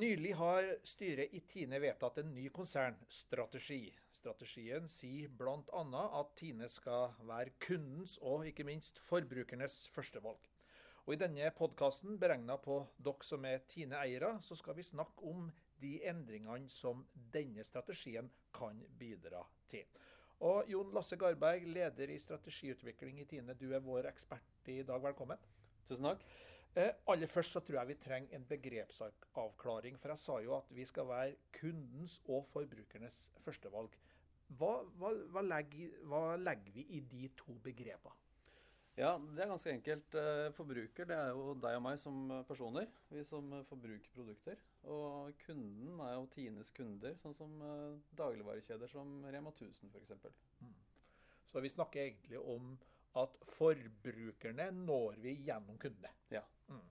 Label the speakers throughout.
Speaker 1: Nylig har styret i Tine vedtatt en ny konsernstrategi. Strategien sier bl.a. at Tine skal være kundens og ikke minst forbrukernes førstevalg. Og I denne podkasten, beregna på dere som er Tine-eiere, så skal vi snakke om de endringene som denne strategien kan bidra til. Og Jon Lasse Garberg, leder i strategiutvikling i Tine, du er vår ekspert i dag. Velkommen.
Speaker 2: Tusen takk.
Speaker 1: Eh, aller først så tror jeg vi trenger en begrepsavklaring. For jeg sa jo at vi skal være kundens og forbrukernes førstevalg. Hva, hva, hva, legger, hva legger vi i de to begrepene?
Speaker 2: Ja, Det er ganske enkelt. Eh, forbruker det er jo deg og meg som personer. Vi som forbruker produkter. Og kunden er jo Tines kunder, sånn som eh, dagligvarekjeder som Rema 1000 f.eks. Mm.
Speaker 1: Så vi snakker egentlig om at forbrukerne når vi gjennom kundene.
Speaker 2: Ja.
Speaker 1: Mm.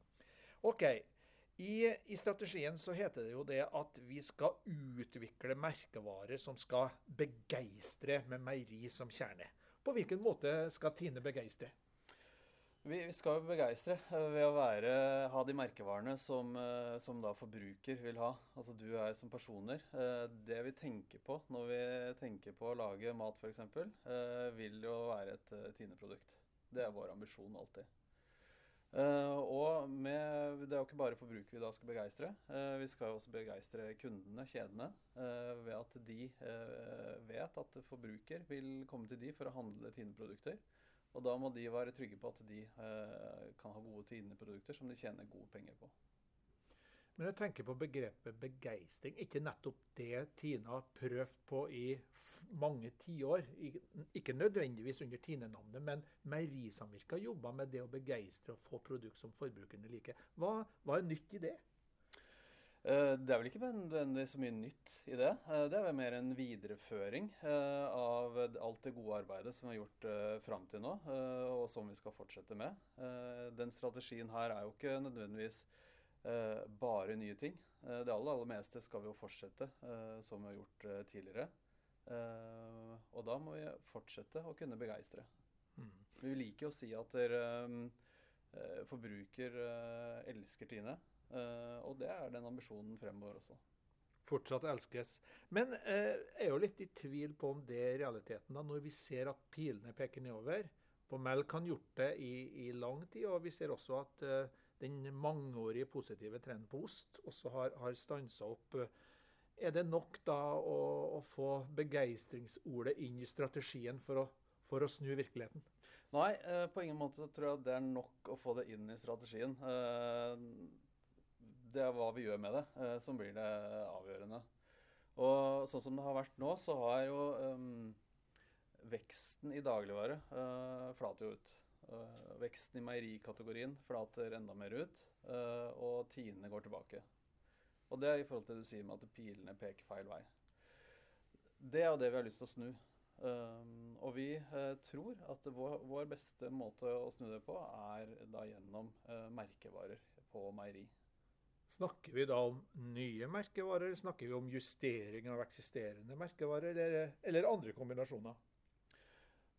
Speaker 1: OK. I, I, strategien så heter det jo det at vi skal utvikle merkevarer som skal begeistre med meieri som kjerne. På hvilken måte skal Tine begeistre?
Speaker 2: Vi, skal jo begeistre eh, ved å være, ha de merkevarene som, eh, som, da forbruker vil ha. Altså du er som personer. Eh, det vi tenker på når vi tenker på å lage mat f.eks., vil jo være et Tine-produkt. Det er vår ambisjon alltid. Og med, det er jo ikke bare forbruker vi da skal begeistre. Vi skal jo også begeistre kundene, kjedene, ved at de vet at forbruker vil komme til de for å handle Tine-produkter. Og da må de være trygge på at de eh, kan ha gode Tine-produkter som de tjener gode penger på.
Speaker 1: Men jeg tenker på begrepet begeistring. Ikke nettopp det Tine har prøvd på i mange tiår. Ikke nødvendigvis under Tine-navnet, men Meierisamvirket jobba med det å begeistre og få produkt som forbrukerne liker. Hva, hva er nytt i det?
Speaker 2: Eh, det er vel ikke nødvendigvis så mye nytt i det. Eh, det er vel mer en videreføring eh, av alt det gode arbeidet som vi har gjort fram til nå, og som vi skal fortsette med. Den strategien her er jo ikke nødvendigvis bare nye ting. Det aller, aller meste skal vi jo fortsette som vi har gjort tidligere. Og da må vi fortsette å kunne begeistre. Mm. Vi liker å si at dere forbruker elsker Tine. Uh, og det er den ambisjonen fremover også.
Speaker 1: Fortsatt elskes. Men uh, jeg er jo litt i tvil på om det er realiteten, da, når vi ser at pilene peker nedover. På melk har gjort det i, i, lang tid, og vi ser også at uh, den mangeårige positive trenden på ost også har, har stansa opp. Er det nok da å, å få begeistringsordet inn i strategien for å for å snu virkeligheten?
Speaker 2: Nei, på ingen måte tror jeg det er nok å få det inn i strategien det er hva vi gjør med det, eh, som blir det avgjørende. Og sånn som det har vært nå, så har jo um, veksten i dagligvare uh, flater jo ut. Uh, veksten i meierikategorien flater enda mer ut, uh, og tiende går tilbake. Og det er i forhold til det du sier med at pilene peker feil vei. Det er jo det vi har lyst til å snu. Um, og vi uh, tror at vår, vår, beste måte å snu det på, er da gjennom merkevarer på meieri.
Speaker 1: Snakker vi da om nye merkevarer, snakker vi om justering av eksisterende merkevarer, eller, eller andre kombinasjoner?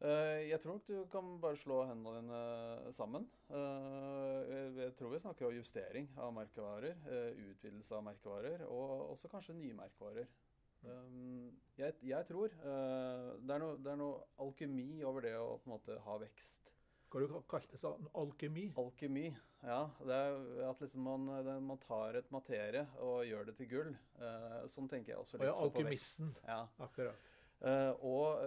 Speaker 2: Eh, jeg tror nok du kan bare slå hendene dine sammen. Eh, jeg tror vi snakker om justering av merkevarer, eh, utvidelse av merkevarer, og også kanskje nye merkevarer. Jeg, jeg tror det er, noe, det er noe alkemi over det å på en måte ha vekst.
Speaker 1: Hva du kalte det? Alkemi?
Speaker 2: Alkemi, ja. Det er at liksom man, man, tar et materie og gjør det til gull. Uh, sånn tenker jeg også litt.
Speaker 1: Og ja, alkymisten.
Speaker 2: Ja.
Speaker 1: Akkurat.
Speaker 2: Uh, og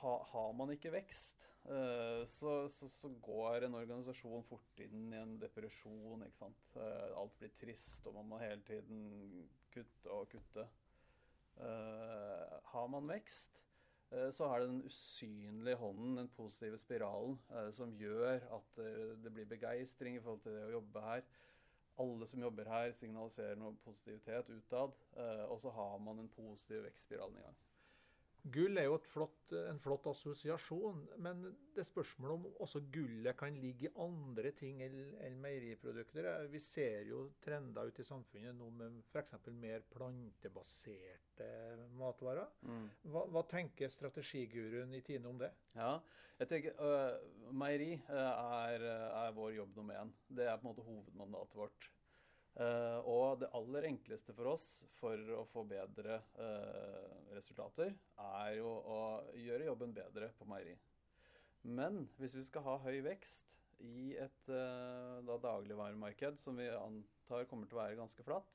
Speaker 2: ha, har man ikke vekst, så, så, så, går en organisasjon fort inn i en depresjon. ikke sant? alt blir trist, og man må hele tiden kutte og kutte. har man vekst, Eh, så er det den usynlige hånden, den positive spiralen, eh, som gjør at det blir begeistring i forhold til det å jobbe her. Alle som jobber her, signaliserer noe positivitet utad. Eh, og så har man den positive vekstspiralen i gang.
Speaker 1: Gull er jo flott, en flott assosiasjon, men det er spørsmålet om også gullet kan ligge i andre ting enn meieriprodukter. Vi ser jo trender ute i samfunnet nå med f.eks. mer plantebaserte matvarer. Mm. Hva, hva, tenker strategiguruen i Tine om det?
Speaker 2: Ja, jeg tenker uh, Meieri er, er, vår jobb nummer én. Det er på en måte hovedmandatet vårt. Uh, og det aller enkleste for oss for å få bedre uh, resultater, er jo å gjøre jobben bedre på meieri. Men hvis vi skal ha høy vekst i et uh, dagligvaremarked som vi antar kommer til å være ganske flatt,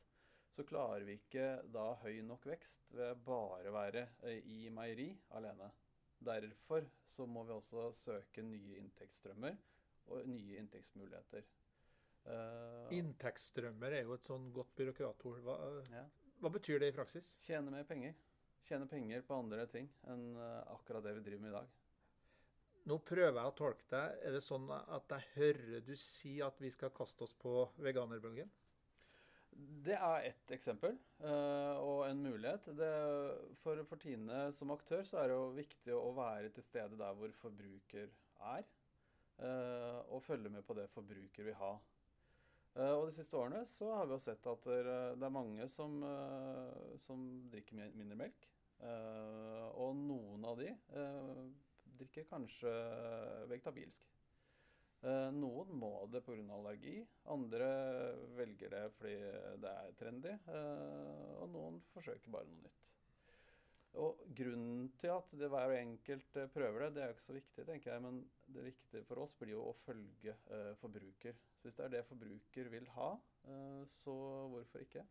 Speaker 2: så klarer vi ikke da høy nok vekst ved bare å være i meieri alene. Derfor så må vi også søke nye inntektsstrømmer og nye inntektsmuligheter.
Speaker 1: Uh, Inntektsstrømmer er jo et sånn godt byråkratord. Hva, ja. hva, betyr det i praksis?
Speaker 2: Tjene mer penger. Tjene penger på andre ting enn uh, akkurat det vi driver med i dag.
Speaker 1: Nå prøver jeg å tolke deg. Er det sånn at jeg hører du si at vi skal kaste oss på veganerbølgen?
Speaker 2: Det er ett eksempel uh, og en mulighet. Det, for, for Tine som aktør så er det jo viktig å være til stede der hvor forbruker er. og følge med på det forbruker vil ha. Eh, og de siste årene så har vi jo sett at det er mange som, eh, som drikker mindre melk. Eh, og noen av de drikker kanskje vegetabilsk. Noen må det pga. allergi, andre velger det fordi det er trendy, og noen forsøker bare noe nytt. Og Grunnen til at det hver enkelt eh, prøver det, det er jo ikke så viktig, tenker jeg. Men det viktige for oss blir jo å følge eh, forbruker. Så hvis det er det forbruker vil ha, eh, så hvorfor ikke?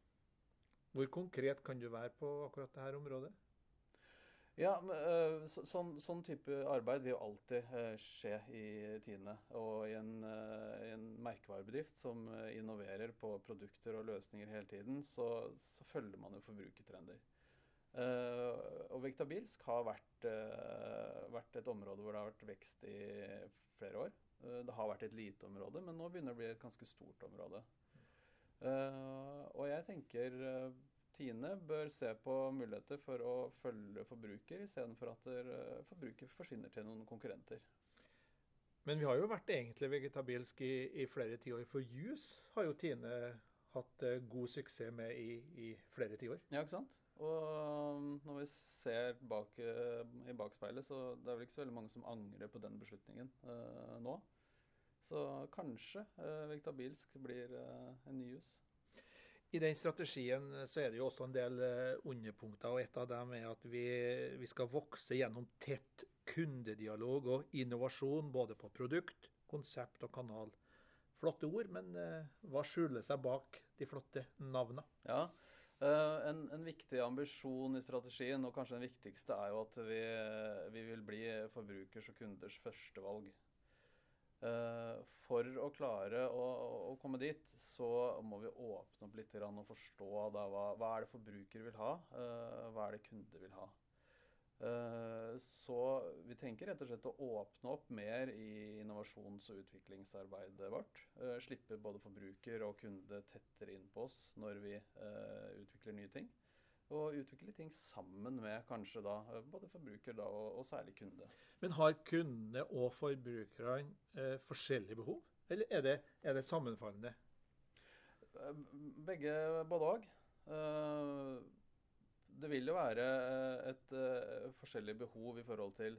Speaker 1: Hvor konkret kan du være på akkurat dette området?
Speaker 2: Ja, men, uh, så, sånn, sånn, type arbeid vil jo alltid uh, skje i Tine. Og i en, uh, en, merkevarebedrift som innoverer på produkter og løsninger hele tiden, så, så følger man jo forbrukertrender. Uh, og vegetabilsk har vært, uh, vært, et område hvor det har vært vekst i flere år. Uh, det har vært et lite område, men nå begynner det å bli et ganske stort område. og jeg tenker Tine bør se på muligheter for å følge forbruker, istedenfor at forbruker forsvinner til noen konkurrenter.
Speaker 1: Men vi har jo vært egentlig vegetabilsk i, i flere tiår. For juice har jo Tine hatt god suksess med i, i flere tiår.
Speaker 2: Ja, ikke sant? Og um, når vi ser bak, uh, i bakspeilet, så det er vel ikke så veldig mange som angrer på den beslutningen eh, nå. Så kanskje uh, Bilsk blir eh, en ny hus.
Speaker 1: I den strategien så er det jo også en del underpunkter, og et av dem er at vi, vi skal vokse gjennom tett kundedialog og innovasjon både på produkt, konsept og kanal. Flotte ord, men uh, hva skjuler seg bak de flotte navnene?
Speaker 2: Ja, Uh, en, en, viktig ambisjon i strategien, og kanskje den viktigste, er jo at vi, vi vil bli forbrukers og kunders førstevalg. For å klare å, å, komme dit, så må vi åpne opp litt og forstå da, hva, hva, er det forbruker vil ha, hva er det kunder vil ha. Eh, så vi tenker rett og slett å åpne opp mer i innovasjons- og utviklingsarbeidet vårt. Eh, slippe både forbruker og kunde tettere inn på oss når vi eh, utvikler nye ting. Og utvikle ting sammen med kanskje da både forbruker da, og, og, særlig kunde.
Speaker 1: Men har kundene og forbrukerne eh, forskjellige behov, eller er det, er det sammenfallende?
Speaker 2: Begge, både òg det vil jo være eh, et uh, forskjellig behov i forhold til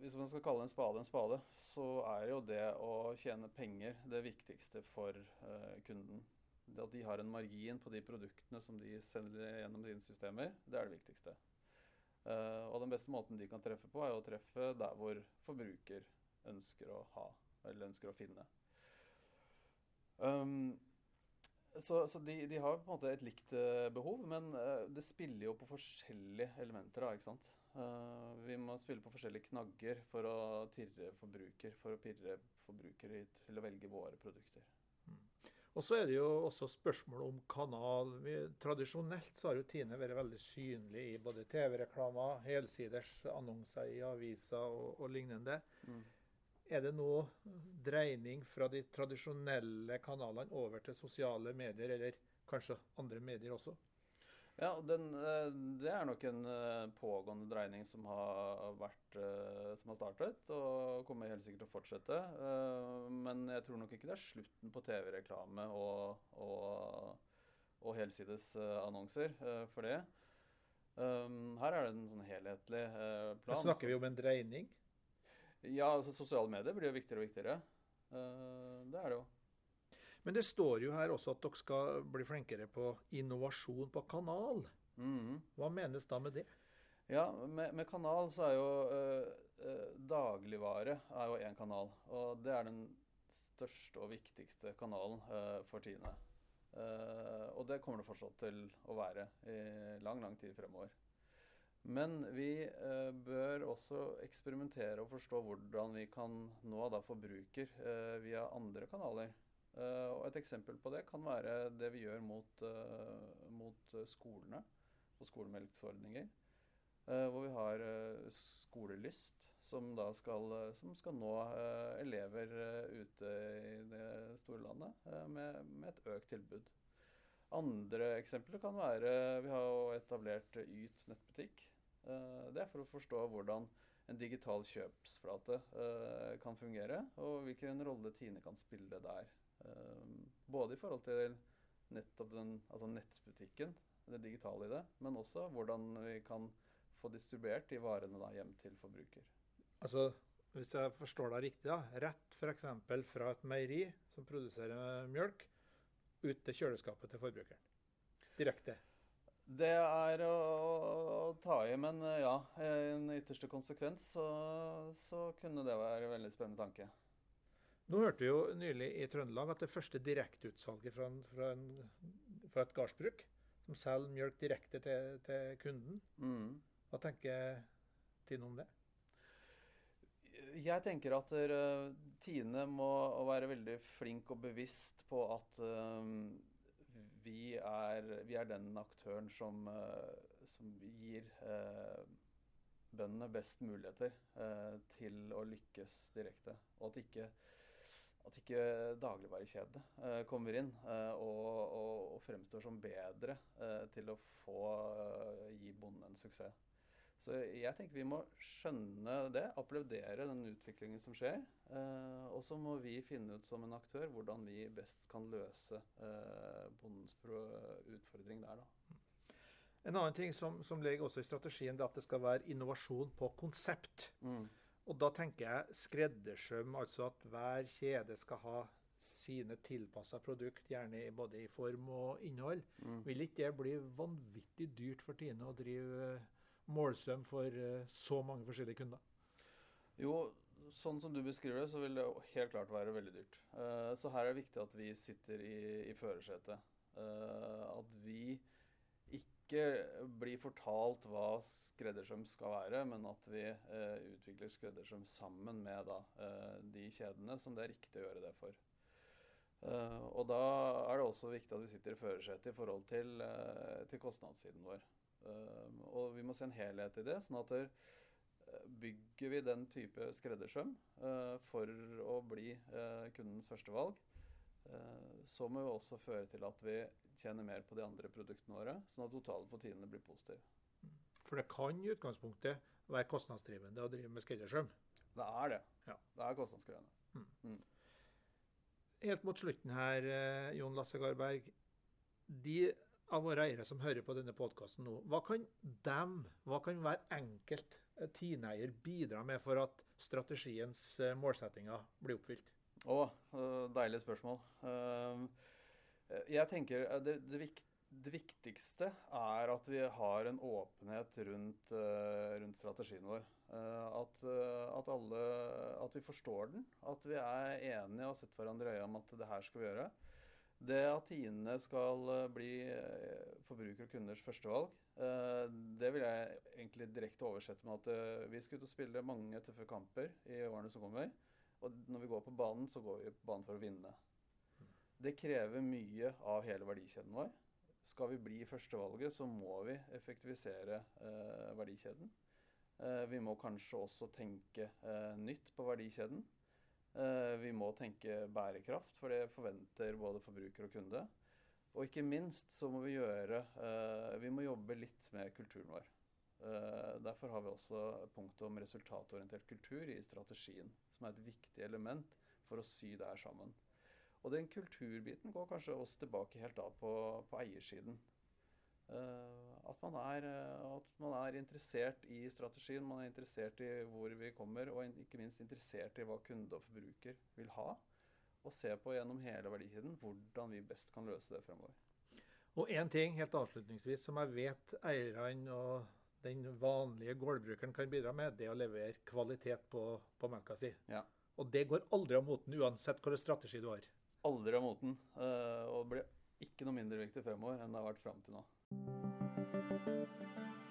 Speaker 2: Hvis man skal kalle en spade en spade, så er jo det å tjene penger det viktigste for uh, kunden. Det at de har en margin på de produktene som de sender gjennom sine systemer, det er det viktigste. Uh, og den beste måten de kan treffe på, er å treffe der hvor forbruker ønsker å ha, eller ønsker å finne. Um, så, så de, de, har på en måte et likt uh, behov, men uh, det spiller jo på forskjellige elementer. Da, ikke sant? Uh, vi må spille på forskjellige knagger for å tirre forbruker, for å pirre forbruker til å velge våre produkter. Mm.
Speaker 1: Og så er det jo også spørsmål om kanal. Vi, tradisjonelt så har jo Tine vært veldig synlig i både TV-reklamer, helsiders annonser i aviser og, og lignende. Mm. Er det nå dreining fra de tradisjonelle kanalene over til sosiale medier, eller kanskje andre medier også?
Speaker 2: Ja, den, eh, det er nok en eh, pågående dreining som har vært eh, som har startet, og kommer helt sikkert til å fortsette. Men jeg tror nok ikke det er slutten på TV-reklame og, og, og helsidesannonser for det. Her er det en sånn helhetlig plan.
Speaker 1: Men snakker vi om en dreining?
Speaker 2: Ja, altså sosiale medier blir jo viktigere og viktigere. Det er det jo.
Speaker 1: Men det står jo her også at dere skal bli flinkere på innovasjon på kanal.
Speaker 2: Mm.
Speaker 1: Hva menes da med det?
Speaker 2: Ja, med, med kanal så er jo uh, uh, Dagligvare er jo én kanal. Og det er den største og viktigste kanalen eh, for Tine. og det kommer det fortsatt til å være i lang, lang tid fremover. Men vi bør også eksperimentere og forstå hvordan vi kan nå da forbruker via andre kanaler. Eh, og Et eksempel på det kan være det vi gjør mot, uh, mot skolene og skolemelksordninger. Uh, hvor vi har Skolelyst, som da skal, som skal nå elever ute i det store landet med, med, et økt tilbud. Andre eksempler kan være Vi har jo etablert Yt nettbutikk. det er for å forstå hvordan en digital kjøpsflate kan fungere, og hvilken rolle Tine kan spille der. Ehm, både i forhold til nettopp den, altså nettbutikken, det digitale i det, men også hvordan vi kan få distribuert de varene da hjem til forbruker.
Speaker 1: Altså, Hvis jeg forstår deg riktig, da, rett f.eks. fra et meieri som produserer mjølk, ut til kjøleskapet til forbrukeren. Direkte.
Speaker 2: Det er å, å, ta i, men ja, i en ytterste konsekvens så, så kunne det være en veldig spennende tanke.
Speaker 1: Nå hørte vi jo nylig i Trøndelag at det første direkteutsalget fra, fra, fra, et gardsbruk, som selger mjølk direkte til, til kunden.
Speaker 2: Mm.
Speaker 1: Hva tenker Tine om det?
Speaker 2: Jeg tenker at uh, Tine må være veldig flink og bevisst på at uh, vi, er, vi, er, den aktøren som, uh, som gir bøndene best muligheter til å lykkes direkte. Og at ikke at ikke dagligvarekjedet kommer inn og, og, og, fremstår som bedre til å få gi bonden en suksess. Så jeg tenker vi må skjønne det, applaudere den utviklingen som skjer. og så må vi finne ut som en aktør hvordan vi best kan løse bondens utfordring der. da.
Speaker 1: En annen ting som, som ligger også i strategien, er at det skal være innovasjon på konsept.
Speaker 2: Mm.
Speaker 1: Og da tenker jeg skreddersøm, altså at hver kjede skal ha sine tilpassa produkt, gjerne både i form og innhold.
Speaker 2: Mm.
Speaker 1: Vil ikke det bli vanvittig dyrt for Tine å drive eh, målsøm for eh, så mange forskjellige kunder?
Speaker 2: Jo, sånn som du beskriver det, så vil det helt klart være veldig dyrt. Uh, så her er det viktig at vi sitter i, i førersetet. Uh, at vi ikke blir fortalt hva skreddersøm skal være, men at vi eh, utvikler skreddersøm sammen med da, eh, de kjedene som det er riktig å gjøre det for. Og da er det også viktig at vi sitter i førersetet i forhold til, til kostnadssiden vår. Uh, og vi må se en helhet i det. sånn at der, bygger vi den type skreddersøm for å bli kundens førstevalg, så må vi også føre til at vi tjener mer på de andre produktene våre, sånn at totalen for tidene blir positiv.
Speaker 1: For det kan i utgangspunktet være kostnadsdrivende å drive med skreddersøm.
Speaker 2: Det er det.
Speaker 1: Ja.
Speaker 2: Det er kostnadskrevende.
Speaker 1: Mm.
Speaker 2: Mm.
Speaker 1: Helt mot slutten her, eh, Jon Lasse Garberg. De av våre eiere som hører på denne podkasten nå, hva kan dem, hva kan hver enkelt tineier bidra med for at strategiens eh, målsettinger blir oppfylt?
Speaker 2: Å, deilig spørsmål. Jeg tenker det, det, det viktigste er at vi har en åpenhet rundt, rundt strategien vår. At, at, alle, at, vi forstår den. At vi er enige og har sett hverandre i øya om at det her skal vi gjøre. Det at Tine skal bli forbruker og kunders førstevalg, det vil jeg egentlig direkte oversette med at vi skal ut og spille mange tøffe kamper i årene som kommer. Og når vi går på banen, så går vi på banen for å vinne. Det krever mye av hele verdikjeden vår skal vi bli førstevalget, så må vi effektivisere eh, verdikjeden. Eh, vi må kanskje også tenke eh, nytt på verdikjeden. Eh, må tenke bærekraft, for det forventer både forbruker og kunde. Og ikke minst så må vi gjøre eh, Vi må jobbe litt med kulturen vår. Eh, derfor har vi også punktet om resultatorientert kultur i strategien, som er et viktig element for å sy det her sammen. Og den kulturbiten går kanskje også tilbake helt av på, på eiersiden. At, man er, uh, at, man er, interessert i strategien, man er interessert i hvor vi kommer, og ikke minst interessert i hva kunde og forbruker vil ha. Og se på gjennom hele verdikjeden hvordan vi best kan løse det fremover.
Speaker 1: Og én ting helt avslutningsvis som jeg vet eierne og den vanlige gårdbrukeren kan bidra med, det er å levere kvalitet på, på melka si.
Speaker 2: Ja.
Speaker 1: Og det går aldri av moten, uansett hvilken strategi du har.
Speaker 2: Aldri av moten. Og og blir ikke noe mindre viktig fremover enn det har vært fram til nå. Thank you.